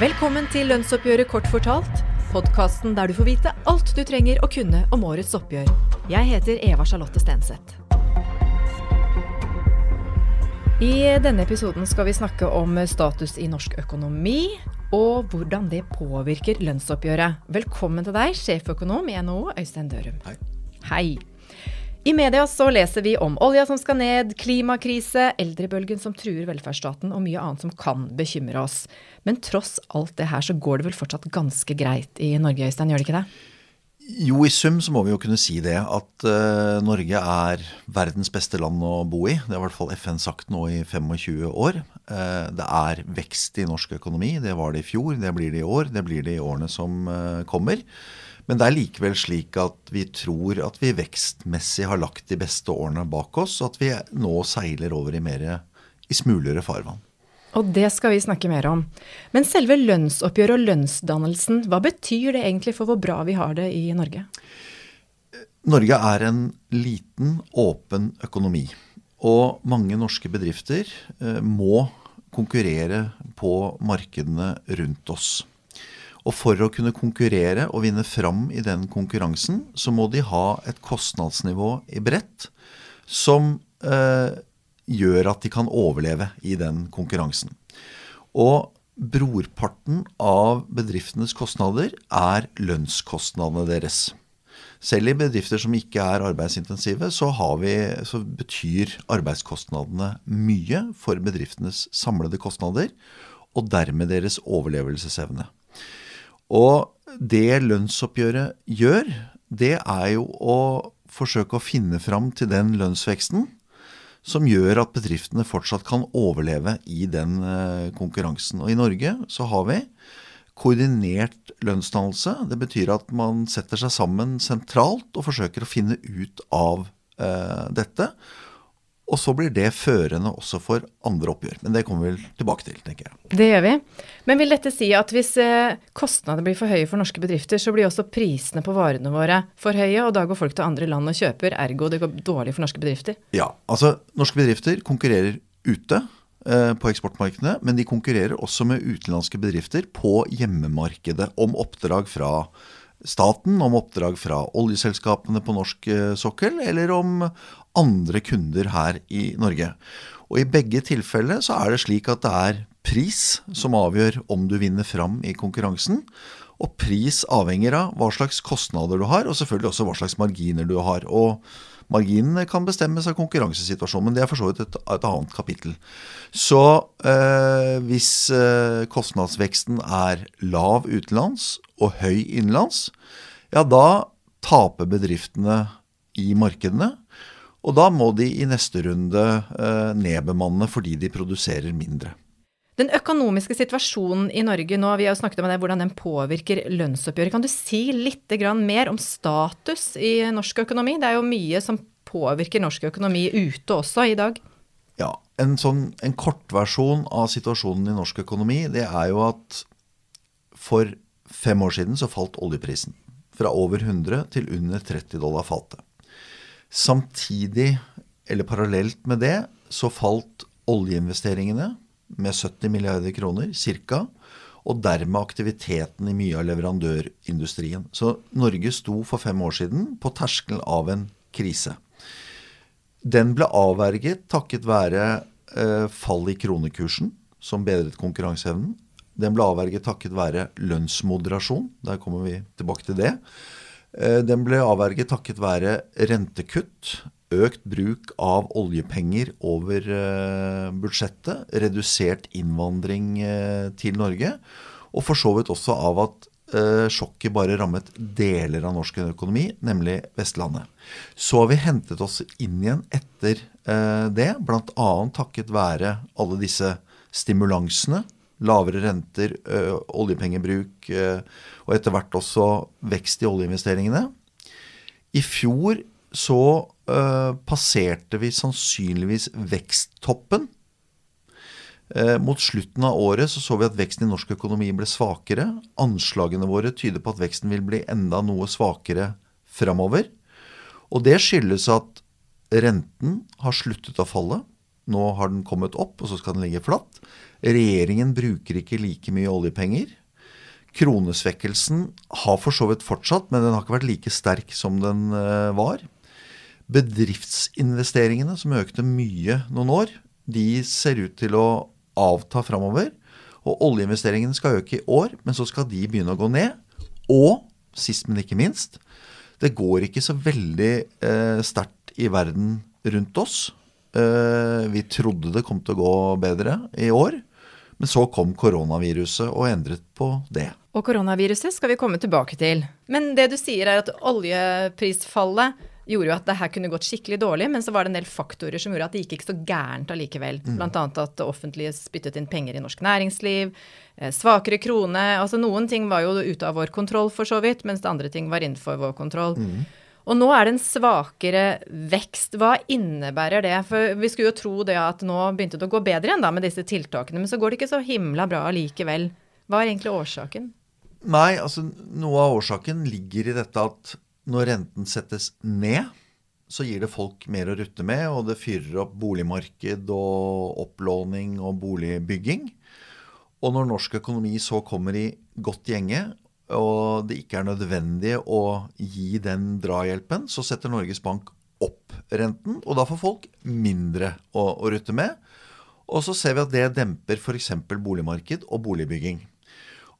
Velkommen til lønnsoppgjøret kort fortalt. Podkasten der du får vite alt du trenger å kunne om årets oppgjør. Jeg heter Eva Charlotte Stenseth. I denne episoden skal vi snakke om status i norsk økonomi, og hvordan det påvirker lønnsoppgjøret. Velkommen til deg, sjeføkonom i NHO, Øystein Dørum. Hei. Hei. I media så leser vi om olja som skal ned, klimakrise, eldrebølgen som truer velferdsstaten og mye annet som kan bekymre oss. Men tross alt det her så går det vel fortsatt ganske greit i Norge, Øystein, gjør det ikke det? Jo, i sum så må vi jo kunne si det. At uh, Norge er verdens beste land å bo i. Det har i hvert fall FN sagt nå i 25 år. Uh, det er vekst i norsk økonomi. Det var det i fjor, det blir det i år, det blir det i årene som uh, kommer. Men det er likevel slik at vi tror at vi vekstmessig har lagt de beste årene bak oss, og at vi nå seiler over i mer i smulere farvann. Og det skal vi snakke mer om. Men selve lønnsoppgjøret og lønnsdannelsen, hva betyr det egentlig for hvor bra vi har det i Norge? Norge er en liten, åpen økonomi. Og mange norske bedrifter eh, må konkurrere på markedene rundt oss. Og for å kunne konkurrere og vinne fram i den konkurransen, så må de ha et kostnadsnivå i brett som eh, gjør at de kan overleve i den konkurransen. Og brorparten av bedriftenes kostnader er lønnskostnadene deres. Selv i bedrifter som ikke er arbeidsintensive, så, vi, så, betyr arbeidskostnadene mye for bedriftenes samlede kostnader, og dermed deres overlevelsesevne. Og det lønnsoppgjøret gjør, det er jo å forsøke å finne fram til den lønnsveksten som gjør at bedriftene fortsatt kan overleve i den eh, konkurransen. Og i Norge så har vi koordinert lønnsdannelse. Det betyr at man setter seg sammen sentralt og forsøker å finne ut av eh, dette. Og så blir det førende også for andre oppgjør. Men det kommer vi vel tilbake til, tenker jeg. Det gjør vi. Men vil dette si at hvis eh, kostnadene blir for høye for norske bedrifter, så blir også prisene på varene våre for høye, og da går folk til andre land og kjøper, ergo det går dårlig for norske bedrifter? Ja, altså norske bedrifter konkurrerer ute eh, på eksportmarkedene, men de konkurrerer også med utenlandske bedrifter på hjemmemarkedet om oppdrag fra staten, om oppdrag fra oljeselskapene på norsk eh, sokkel, eller om andre kunder her i Norge. Og I begge tilfeller så er det slik at det er pris som avgjør om du vinner fram i konkurransen. Og pris avhenger av hva slags kostnader du har, og selvfølgelig også hva slags marginer du har. Og marginene kan bestemmes av konkurransesituasjonen, men det er for så vidt et, et, annet kapittel. Så eh, hvis eh, kostnadsveksten er lav utenlands og høy innenlands, ja da taper bedriftene i markedene. Og da må de i neste runde eh, nedbemanne fordi de produserer mindre. Den økonomiske situasjonen i Norge nå, vi har jo snakket om det, hvordan den påvirker lønnsoppgjøret. Kan du si litt mer om status i norsk økonomi? Det er jo mye som påvirker norsk økonomi ute også i dag. Ja, En, sånn, en kortversjon av situasjonen i norsk økonomi, det er jo at for fem år siden så falt oljeprisen. Fra over 100 til under 30 dollar fatet. Samtidig, eller parallelt med det, så falt oljeinvesteringene med 70 milliarder kroner ca. Og dermed aktiviteten i mye av leverandørindustrien. Så Norge sto for fem år siden på terskelen av en krise. Den ble avverget takket være eh, fall i kronekursen, som bedret konkurranseevnen. Den ble avverget takket være lønnsmoderasjon. Der kommer vi tilbake til det. Eh, den ble avverget takket være rentekutt, økt bruk av oljepenger over eh, budsjettet, redusert innvandring eh, til Norge, og for så vidt også av at sjokket bare rammet deler av norsk økonomi, nemlig Vestlandet. Så har vi hentet oss inn igjen etter det, bl.a. takket være alle disse stimulansene lavere renter, oljepengebruk og etter hvert også vekst i oljeinvesteringene. I fjor så uh, passerte vi sannsynligvis veksttoppen. Mot slutten av året så, så vi at veksten i norsk økonomi ble svakere. Anslagene våre tyder på at veksten vil bli enda noe svakere framover. Og det skyldes at renten har sluttet å falle. Nå har den kommet opp, og så skal den ligge flatt. Regjeringen bruker ikke like mye oljepenger. Kronesvekkelsen har for så vidt fortsatt, men den har ikke vært like sterk som den eh, var. Bedriftsinvesteringene, som økte mye noen år, de ser ut til å avta framover. Og oljeinvesteringene skal øke i år, men så skal de begynne å gå ned. Og sist, men ikke minst, det går ikke så veldig eh, sterkt i verden rundt oss. Eh, vi trodde det kom til å gå bedre i år. Men så kom koronaviruset og endret på det. Og koronaviruset skal vi komme tilbake til. Men det du sier er at oljeprisfallet gjorde jo at det her kunne gått skikkelig dårlig, men så var det en del faktorer som gjorde at det gikk ikke så gærent allikevel. Mm. Bl.a. at det offentlige spyttet inn penger i norsk næringsliv, eh, svakere krone. Altså noen ting var jo ute av vår kontroll for så vidt, mens andre ting var innenfor vår kontroll. Mm. Og nå er det en svakere vekst. Hva innebærer det? For vi skulle jo tro det at nå begynte det å gå bedre igjen da med disse tiltakene, men så går det ikke så himla bra likevel. Hva er egentlig årsaken? Nei, altså noe av årsaken ligger i dette at når renten settes ned, så gir det folk mer å rutte med, og det fyrer opp boligmarked og opplåning og boligbygging. Og når norsk økonomi så kommer i godt gjenge, og det ikke er nødvendig å gi den drahjelpen, så setter Norges Bank opp renten, og da får folk mindre å, å rutte med. Og så ser vi at det demper f.eks. boligmarked og boligbygging.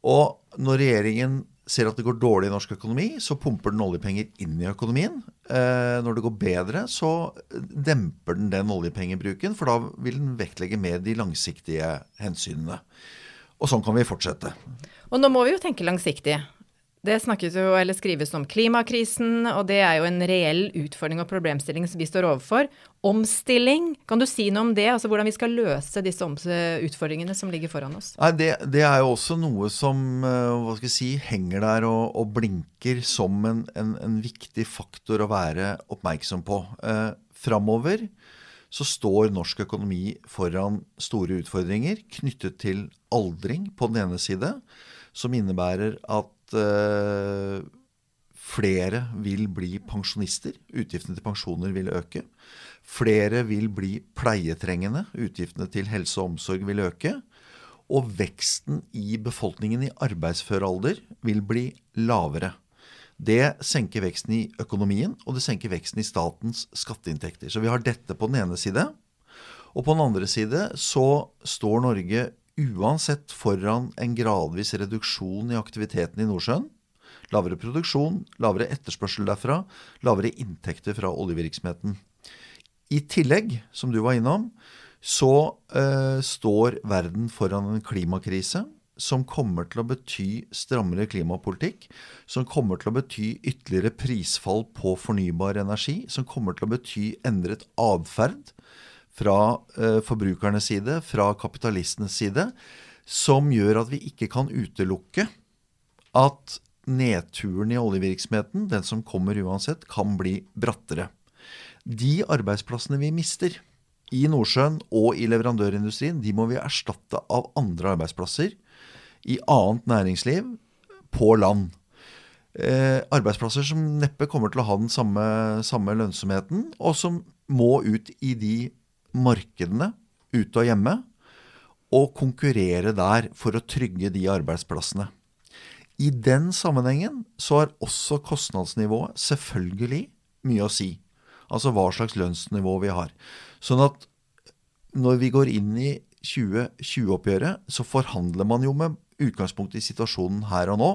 Og når regjeringen ser at det går dårlig i norsk økonomi, så pumper den oljepenger inn i økonomien. Eh, når det går bedre, så demper den den oljepengebruken, for da vil den vektlegge mer de langsiktige hensynene. Og sånn kan vi fortsette. Og nå må vi jo tenke langsiktig. Det snakkes jo, eller skrives om klimakrisen, og det er jo en reell utfordring og problemstilling som vi står overfor. Omstilling, kan du si noe om det? Altså hvordan vi skal løse disse utfordringene som ligger foran oss? Nei, det, det er jo også noe som eh, hva skal jeg si, henger der og, og blinker som en, en, en, viktig faktor å være oppmerksom på. Eh, framover så står norsk økonomi foran store utfordringer knyttet til aldring på den ene side, som innebærer at eh, flere vil bli pensjonister. Utgiftene til pensjoner vil øke. Flere vil bli pleietrengende. Utgiftene til helse og omsorg vil øke. Og veksten i befolkningen i arbeidsfør alder vil bli lavere. Det senker veksten i økonomien, og det senker veksten i statens skatteinntekter. Så vi har dette på den ene side. Og på den andre side så står Norge uansett foran en gradvis reduksjon i aktiviteten i Nordsjøen. Lavere produksjon, lavere etterspørsel derfra, lavere inntekter fra oljevirksomheten. I tillegg, som du var innom, så eh, står verden foran en klimakrise som kommer til å bety strammere klimapolitikk, som kommer til å bety ytterligere prisfall på fornybar energi, som kommer til å bety endret atferd fra eh, forbrukernes side, fra kapitalistenes side, som gjør at vi ikke kan utelukke at nedturen i oljevirksomheten, den som kommer uansett, kan bli brattere. De arbeidsplassene vi mister i Nordsjøen og i leverandørindustrien, de må vi erstatte av andre arbeidsplasser i annet næringsliv på land. Eh, arbeidsplasser som neppe kommer til å ha den samme, samme, lønnsomheten, og som må ut i de markedene ute og hjemme og konkurrere der for å trygge de arbeidsplassene. I den sammenhengen så har også kostnadsnivået selvfølgelig mye å si. Altså hva slags lønnsnivå vi har. Sånn at når vi går inn i 2020-oppgjøret, så forhandler man jo med utgangspunkt i situasjonen her og nå.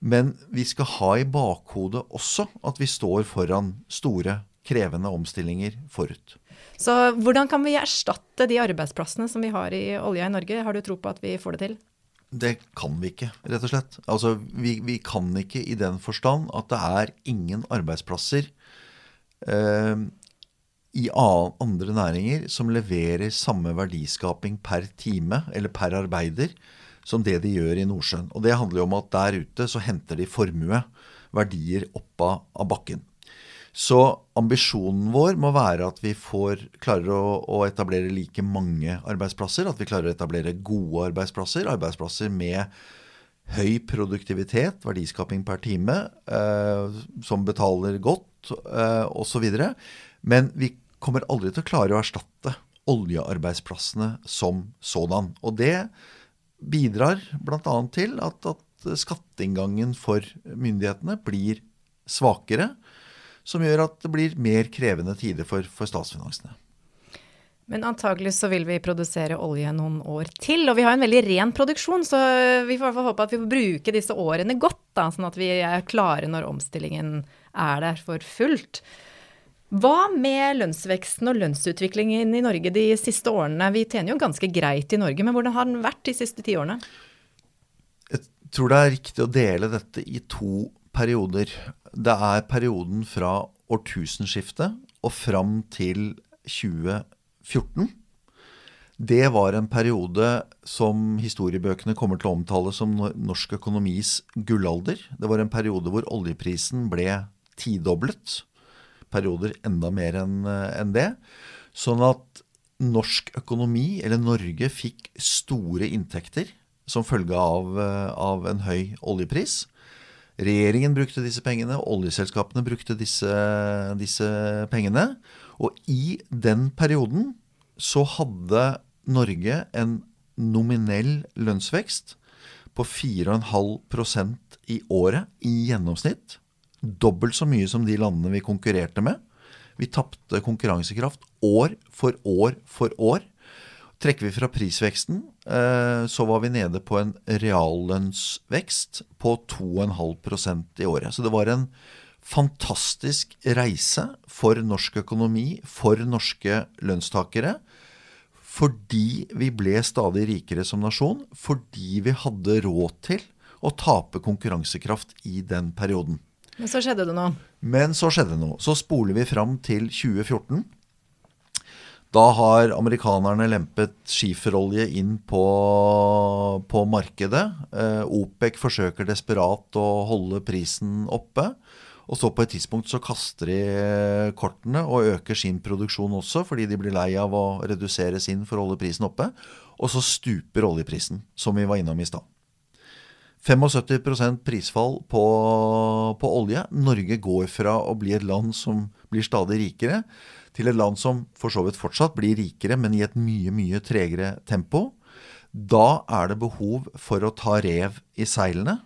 Men vi skal ha i bakhodet også at vi står foran store, krevende omstillinger forut. Så hvordan kan vi erstatte de arbeidsplassene som vi har i olja i Norge? Har du tro på at vi får det til? Det kan vi ikke, rett og slett. Altså, vi, vi kan ikke i den forstand at det er ingen arbeidsplasser eh, i andre næringer som leverer samme verdiskaping per time eller per arbeider som det de gjør i Nordsjøen. Og Det handler jo om at der ute så henter de formue, verdier, opp av bakken. Så ambisjonen vår må være at vi får, klarer å, å, etablere like mange arbeidsplasser. At vi klarer å etablere gode arbeidsplasser. Arbeidsplasser med høy produktivitet, verdiskaping per time, eh, som betaler godt, eh, osv. Men vi kommer aldri til å klare å erstatte oljearbeidsplassene som sådan. Og det bidrar bl.a. til at, at skatteinngangen for myndighetene blir svakere, som gjør at det blir mer krevende tider for, for statsfinansene. Men antagelig så vil vi produsere olje noen år til. Og vi har en veldig ren produksjon, så vi får i hvert fall håpe at vi får bruke disse årene godt, da, sånn at vi er klare når omstillingen er der for fullt. Hva med lønnsveksten og lønnsutviklingen i Norge de siste årene? Vi tjener jo ganske greit i Norge, men hvordan har den vært de siste ti årene? Jeg tror det er riktig å dele dette i to perioder. Det er perioden fra årtusenskiftet og fram til 2014. Det var en periode som historiebøkene kommer til å omtale som norsk økonomis gullalder. Det var en periode hvor oljeprisen ble tidoblet perioder enda mer enn en det. Sånn at norsk økonomi, eller Norge, fikk store inntekter som følge av, av en høy oljepris. Regjeringen brukte disse pengene, oljeselskapene brukte disse, disse pengene. Og i den perioden så hadde Norge en nominell lønnsvekst på 4,5% i året i gjennomsnitt dobbelt så mye som de landene vi konkurrerte med. Vi tapte konkurransekraft år for år for år. Trekker vi fra prisveksten, eh, så var vi nede på en reallønnsvekst på 2,5% i året. Så det var en fantastisk reise for norsk økonomi, for norske lønnstakere. Fordi vi ble stadig rikere som nasjon. Fordi vi hadde råd til å tape konkurransekraft i den perioden. Men så skjedde det noe. Men så skjedde det noe. Så spoler vi fram til 2014. Da har amerikanerne lempet skiferolje inn på, på markedet. Eh, OPEC forsøker desperat å holde prisen oppe. Og så på et tidspunkt så kaster de kortene og øker sin produksjon også, fordi de blir lei av å redusere sin for å holde prisen oppe. Og så stuper oljeprisen, som vi var innom i stad. 75% prisfall på, på, olje. Norge går fra å bli et land som blir stadig rikere, til et land som for så vidt fortsatt blir rikere, men i et mye, mye tregere tempo. Da er det behov for å ta rev i seilene.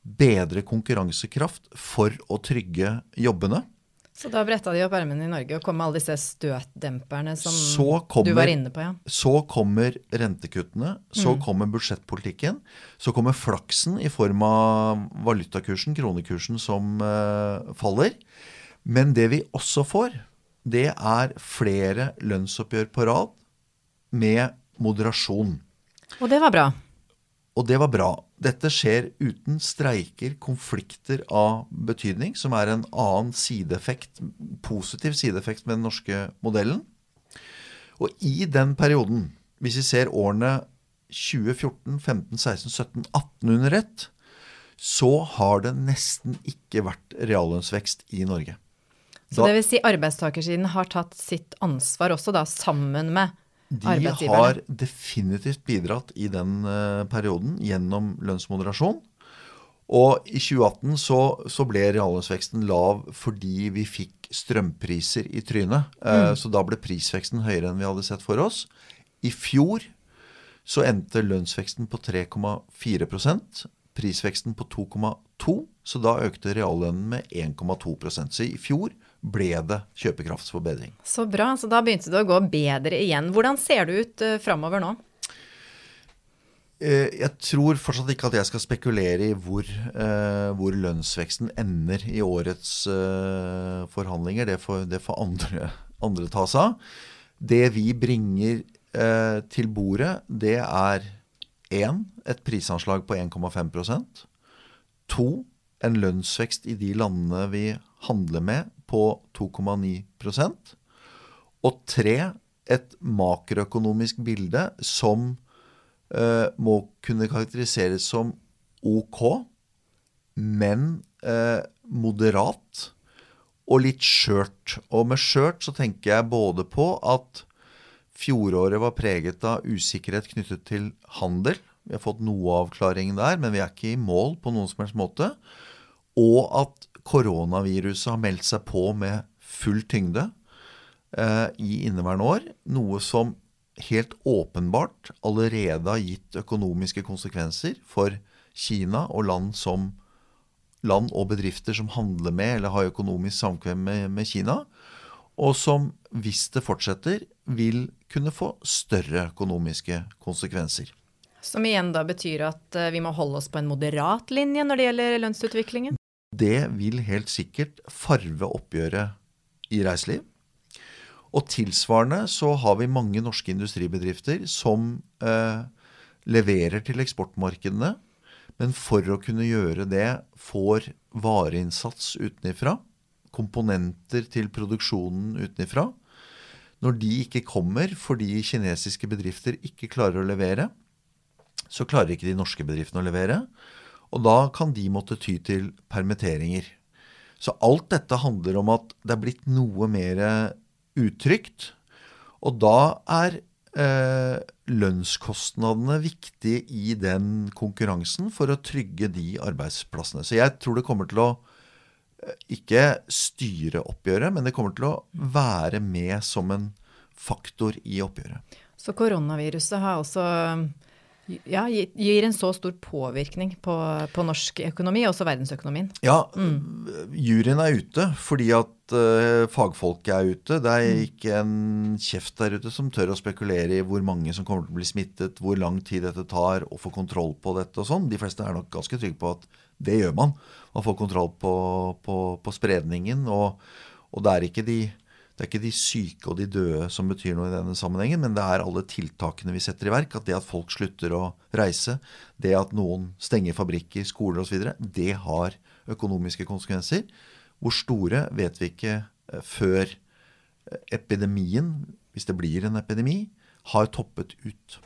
Bedre konkurransekraft for å trygge jobbene. Så da bretta de opp ermene i Norge og kom med alle disse støtdemperne som kommer, du var inne på? ja. Så kommer rentekuttene, så mm. kommer budsjettpolitikken. Så kommer flaksen i form av valutakursen, kronekursen, som uh, faller. Men det vi også får, det er flere lønnsoppgjør på rad med moderasjon. Og det var bra. Og det var bra. Dette skjer uten streiker, konflikter av betydning, som er en annen sideeffekt, positiv sideeffekt med den norske modellen. Og i den perioden, hvis vi ser årene 2014, 15, 16, 17, 18 under ett, så har det nesten ikke vært reallønnsvekst i Norge. Så det vil si arbeidstakersiden har tatt sitt ansvar også, da, sammen med de har definitivt bidratt i den uh, perioden gjennom lønnsmoderasjon. Og i 2018 så, så ble reallønnsveksten lav fordi vi fikk strømpriser i trynet. Uh, mm. Så da ble prisveksten høyere enn vi hadde sett for oss. I fjor så endte lønnsveksten på 3,4% prisveksten på 2,2 så da økte reallønnen med 1,2 Så i fjor ble det kjøpekraftsforbedring. Så bra. Så da begynte det å gå bedre igjen. Hvordan ser det ut uh, framover nå? Uh, jeg tror fortsatt ikke at jeg skal spekulere i hvor, uh, hvor lønnsveksten ender i årets forhandlinger. Det får, det får andre, andre, ta seg av. Det vi bringer til bordet, det er én et prisanslag på 1,5% To en lønnsvekst i de landene vi handler med på 2,9% Og tre, et makroøkonomisk bilde som eh, må kunne karakteriseres som OK, men eh, moderat og litt skjørt. Og med skjørt så tenker jeg både på at fjoråret var preget av usikkerhet knyttet til handel. Vi har fått noe avklaring der, men vi er ikke i mål på noen som helst måte. Og at koronaviruset har meldt seg på med full tyngde. eh, i inneværende år. Noe som helt åpenbart allerede har gitt økonomiske konsekvenser for Kina og land, som, land og bedrifter som handler med eller har økonomisk samkvem med, med Kina. Og som, hvis det fortsetter, vil kunne få større økonomiske konsekvenser. Som igjen da betyr at eh, vi må holde oss på en moderat linje når det gjelder lønnsutviklingen? Det vil helt sikkert farve oppgjøret i reiseliv. Og tilsvarende så har vi mange norske industribedrifter som eh, leverer til eksportmarkedene, men for å kunne gjøre det får vareinnsats utenifra, komponenter til produksjonen utenifra. Når de ikke kommer fordi kinesiske bedrifter ikke klarer å levere, så klarer ikke de norske bedriftene å levere. Og da kan de måtte ty til permitteringer. Så alt dette handler om at det er blitt noe mer utrygt. Og da er eh, lønnskostnadene viktige i den konkurransen for å trygge de arbeidsplassene. Så jeg tror det kommer til å eh, ikke styre oppgjøret, men det kommer til å være med som en faktor i oppgjøret. Så koronaviruset har også ja, gir en så stor påvirkning på, på norsk økonomi, også verdensøkonomien. Ja, mm. juryen er ute fordi at uh, fagfolket er ute. Det er mm. ikke en kjeft der ute som tør å spekulere i hvor mange som kommer til å bli smittet, hvor lang tid dette tar å få kontroll på dette og sånn. De fleste er nok ganske trygge på at det gjør man. Man får kontroll på, på, på spredningen. Og, og det er ikke de det er ikke de syke og de døde som betyr noe i denne sammenhengen, men det er alle tiltakene vi setter i verk. At det at folk slutter å reise, det at noen stenger fabrikker, skoler osv., det har økonomiske konsekvenser. Hvor store vet vi ikke eh, før eh, epidemien, hvis det blir en epidemi, har toppet ut.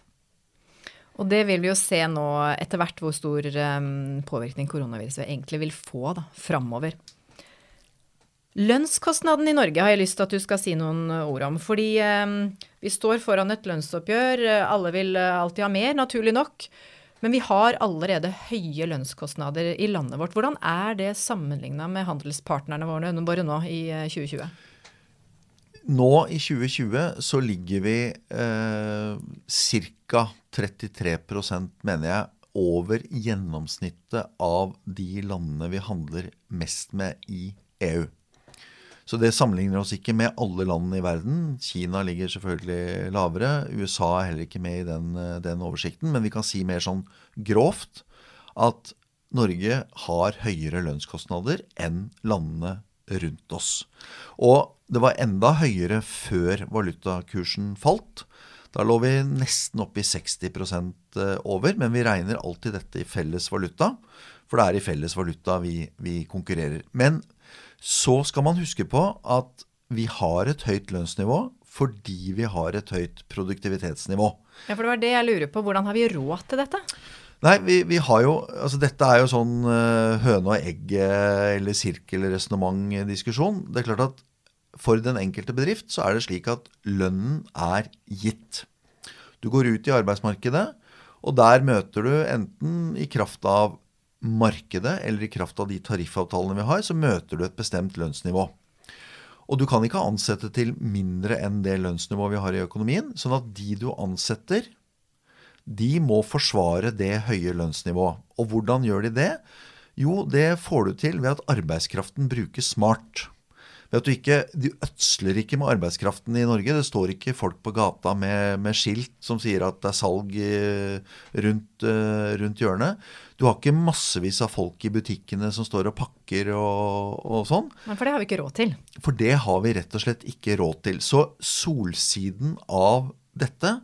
Og det vil vi jo se nå etter hvert hvor stor um, påvirkning koronaviruset egentlig vil få da, framover. Lønnskostnaden i Norge har jeg lyst til at du skal si noen eh, ord om. Fordi eh, vi står foran et lønnsoppgjør. Alle vil eh, alltid ha mer, naturlig nok. Men vi har allerede høye lønnskostnader i landet vårt. Hvordan er det sammenligna med handelspartnerne våre nå i 2020? Eh, nå i 2020 så ligger vi eh, ca. 33 mener jeg, over gjennomsnittet av de landene vi handler mest med i EU. Så det sammenligner oss ikke med alle landene i verden. Kina ligger selvfølgelig lavere. USA er heller ikke med i den, eh, den oversikten. Men vi kan si mer sånn grovt at Norge har høyere lønnskostnader enn landene rundt oss. Og det var enda høyere før valutakursen falt. Da lå vi nesten opp i 60 eh, over, men vi regner alltid dette i felles valuta. For det er i felles valuta vi, vi konkurrerer. Men så skal man huske på at vi har et høyt lønnsnivå fordi vi har et høyt produktivitetsnivå. Ja, for det var det jeg lurer på. Hvordan har vi råd til dette? Nei, vi, vi har jo Altså dette er jo sånn uh, høne og egg eller sirkelresonnement-diskusjon. Det er klart at for den enkelte bedrift så er det slik at lønnen er gitt. Du går ut i arbeidsmarkedet, og der møter du enten i kraft av markedet eller i kraft av de tariffavtalene vi har, så møter du et bestemt lønnsnivå. Og du kan ikke ansette til mindre enn det lønnsnivået vi har i økonomien. Sånn at de du ansetter, de må forsvare det høye lønnsnivået. Og hvordan gjør de det? Jo, det får du til ved at arbeidskraften brukes smart. Ved at du ikke, De ødsler ikke med arbeidskraften i Norge. Det står ikke folk på gata med, med skilt som sier at det er salg rundt, eh, rundt, hjørnet. Du har ikke massevis av folk i butikkene som står og pakker og, og sånn. Men for det har vi ikke råd til. For det har vi rett og slett ikke råd til. Så solsiden av dette,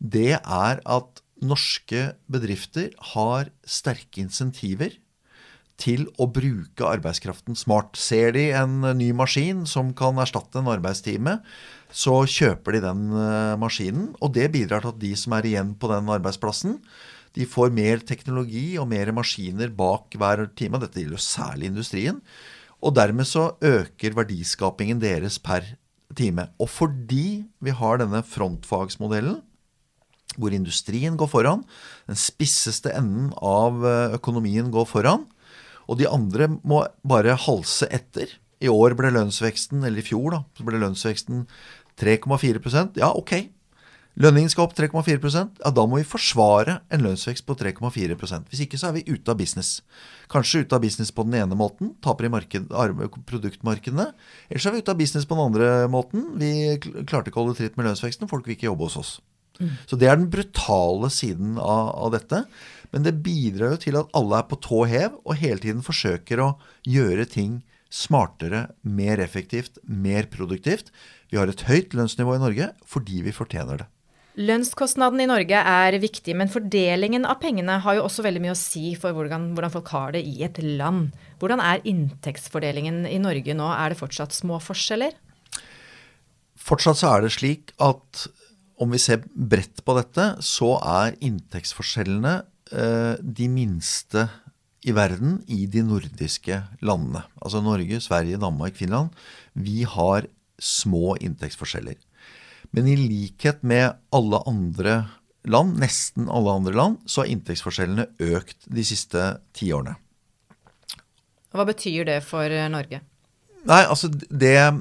det er at norske bedrifter har sterke insentiver til å bruke arbeidskraften smart. Ser de en ny maskin som kan erstatte en arbeidstime, så kjøper de den eh, maskinen. Og det bidrar til at de som er igjen på den arbeidsplassen, de får mer teknologi og mer maskiner bak hver time. Dette gjelder jo særlig industrien. Og dermed så øker verdiskapingen deres per time. Og fordi vi har denne frontfagsmodellen, hvor industrien går foran, den spisseste enden av eh, økonomien går foran, og de andre må bare halse etter. I år ble lønnsveksten, eller i fjor, da, så ble lønnsveksten 3,4% Ja, ok. Lønningen skal opp 3,4 Ja, da må vi forsvare en lønnsvekst på 3,4% Hvis ikke så er vi ute av business. Kanskje ute av business på den ene måten, taper i marked, produktmarkedene. så er vi ute av business på den andre måten. Vi klarte ikke å holde tritt med lønnsveksten, folk vil ikke jobbe hos oss. Mm. Så det er den brutale siden av, av dette. Men det bidrar jo til at alle er på tå hev og hele tiden forsøker å gjøre ting smartere, mer effektivt, mer produktivt. Vi har et høyt lønnsnivå i Norge fordi vi fortjener det. Lønnskostnaden i Norge er viktig, men fordelingen av pengene har jo også veldig mye å si for hvordan, hvordan, folk har det i et land. Hvordan er inntektsfordelingen i Norge nå? Er det fortsatt små forskjeller? Fortsatt så er det slik at om vi ser bredt på dette, så er inntektsforskjellene de minste i verden i de nordiske landene. Altså Norge, Sverige, Danmark, Finland. Vi har små inntektsforskjeller. Men i likhet med alle andre land, nesten alle andre land, så har inntektsforskjellene økt de siste tiårene. Hva betyr det for eh, Norge? Nei, altså det eh,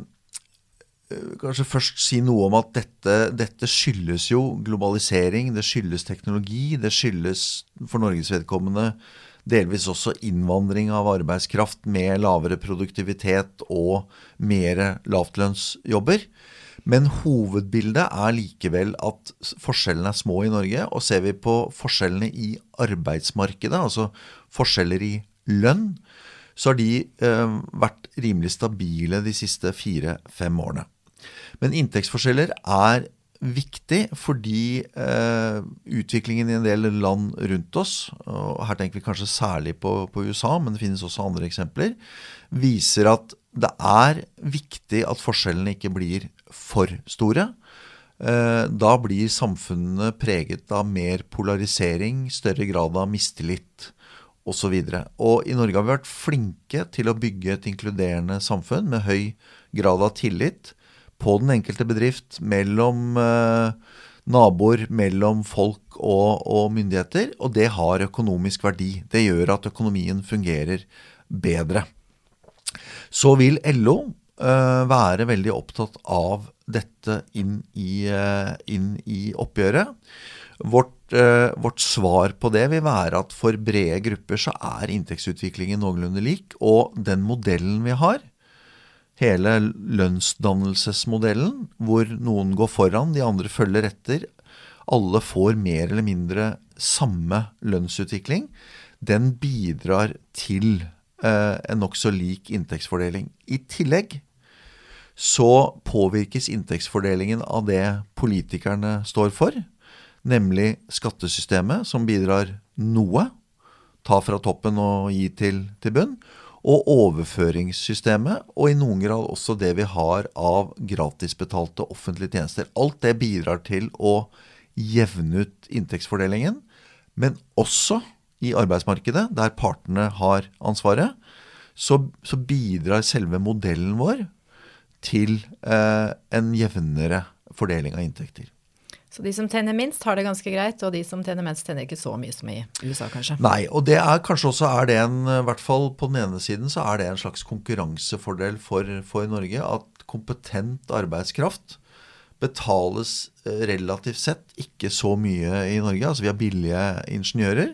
Kanskje først si noe om at dette, dette, skyldes jo globalisering, det skyldes teknologi, det skyldes for Norges vedkommende delvis også innvandring av arbeidskraft med lavere produktivitet og mer lavtlønnsjobber. Men hovedbildet er likevel at forskjellene er små i Norge. Og ser vi på forskjellene i arbeidsmarkedet, altså forskjeller i lønn, så har de eh, vært rimelig stabile de siste fire-fem årene. Men inntektsforskjeller er viktig fordi eh, utviklingen i en del land rundt oss, og her tenker vi kanskje særlig på, på USA, men det finnes også andre eksempler, viser at det er viktig at forskjellene ikke blir for store. Eh, da blir samfunnene preget av mer polarisering, større grad av mistillit osv. Og, så og i Norge har vi vært flinke til å bygge et inkluderende samfunn med høy grad av tillit på den enkelte bedrift, mellom eh, naboer, mellom folk og, og, myndigheter. Og det har økonomisk verdi. Det gjør at økonomien fungerer bedre. Så vil LO uh, være veldig opptatt av dette inn i, uh, inn i oppgjøret. Vårt, uh, vårt, svar på det vil være at for brede grupper så er inntektsutviklingen noenlunde lik. Og den modellen vi har, hele lønnsdannelsesmodellen, hvor noen går foran, de andre følger etter, alle får mer eller mindre samme lønnsutvikling, den bidrar til Eh, en nokså lik inntektsfordeling. I tillegg så påvirkes inntektsfordelingen av det politikerne står for, nemlig skattesystemet, som bidrar noe, ta fra toppen og gi til, til bunn, og overføringssystemet, og i noen grad også det vi har av gratisbetalte offentlige tjenester. Alt det bidrar til å jevne ut inntektsfordelingen, men også i arbeidsmarkedet, der partene har ansvaret, så, så bidrar selve modellen vår til eh, en jevnere fordeling av inntekter. Så de som tjener minst, har det ganske greit, og de som tjener mest, tjener ikke så mye som i USA, kanskje? Nei, og det er kanskje også er det en, i hvert fall på den ene siden, så er det en slags konkurransefordel for, for Norge at kompetent arbeidskraft betales eh, relativt sett ikke så mye i Norge. Altså vi har billige ingeniører.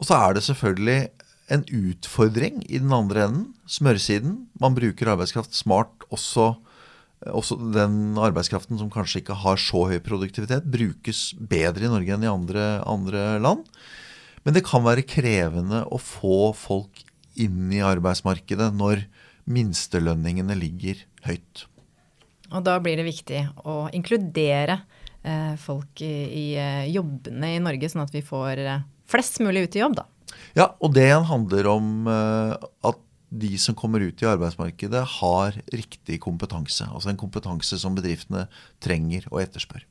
Og så er det selvfølgelig en utfordring i den andre enden, smørsiden. Man bruker arbeidskraft smart også. Også den arbeidskraften som kanskje ikke har så høy produktivitet, brukes bedre i Norge enn i andre, andre land. Men det kan være krevende å få folk inn i arbeidsmarkedet når minstelønningene ligger høyt. Og da blir det viktig å inkludere eh, folk i, i, eh, jobbene i Norge, sånn at vi får eh, flest mulig ut i jobb, da. Ja, og det handler om eh, at de som kommer ut i arbeidsmarkedet, har riktig kompetanse. Altså en kompetanse som bedriftene trenger og etterspør.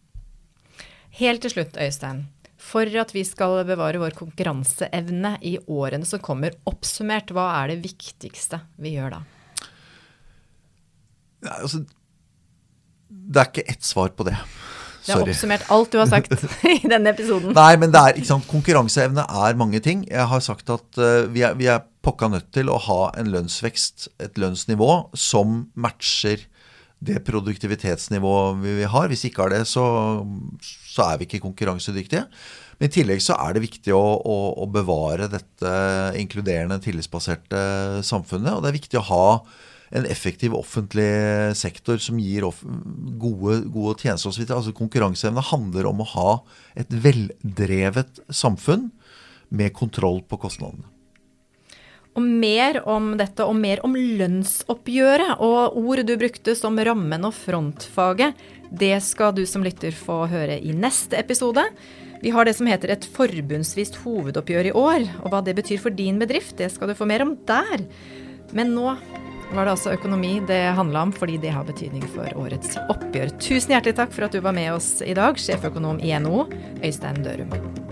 Helt til slutt, Øystein. For at vi skal bevare vår konkurranseevne i årene som kommer, oppsummert, hva er det viktigste vi gjør da? Ja, altså, det er ikke ett svar på det. Det har oppsummert alt du har sagt i denne episoden. Nei, men det er, ikke sant, konkurranseevne er mange ting. Jeg har sagt at uh, vi, er, vi, er, pokka nødt til å ha en lønnsvekst, et lønnsnivå, som matcher det produktivitetsnivået vi har. Hvis vi ikke har det, så, så er vi ikke konkurransedyktige. Men i tillegg så er det viktig å, å, å bevare dette inkluderende, tillitsbaserte samfunnet. Og det er viktig å ha en effektiv offentlig sektor som gir gode, gode tjenester. Altså Konkurranseevne handler om å ha et veldrevet samfunn med kontroll på kostnadene. Og mer om dette, og mer om lønnsoppgjøret og ord du brukte som rammen og frontfaget, det skal du som lytter få høre i neste episode. Vi har det som heter et forbundsvist hovedoppgjør i år, og hva det betyr for din bedrift, det skal du få mer om der. Men nå var det altså økonomi det handla om, fordi det har betydning for årets oppgjør. Tusen hjertelig takk for at du var med oss i dag, sjeføkonom i NHO, Øystein Dørum.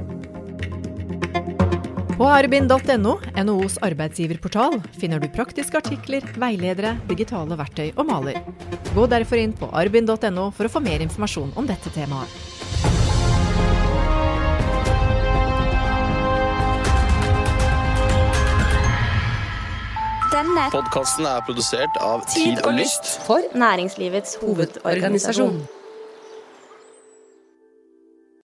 På arbin.no, NHOs arbeidsgiverportal, finner du praktiske artikler, veiledere, digitale verktøy og maler. Gå derfor inn på arbind.no for å få mer informasjon om dette temaet. Denne podkasten er produsert av Tid og Lyst for Næringslivets hovedorganisasjon.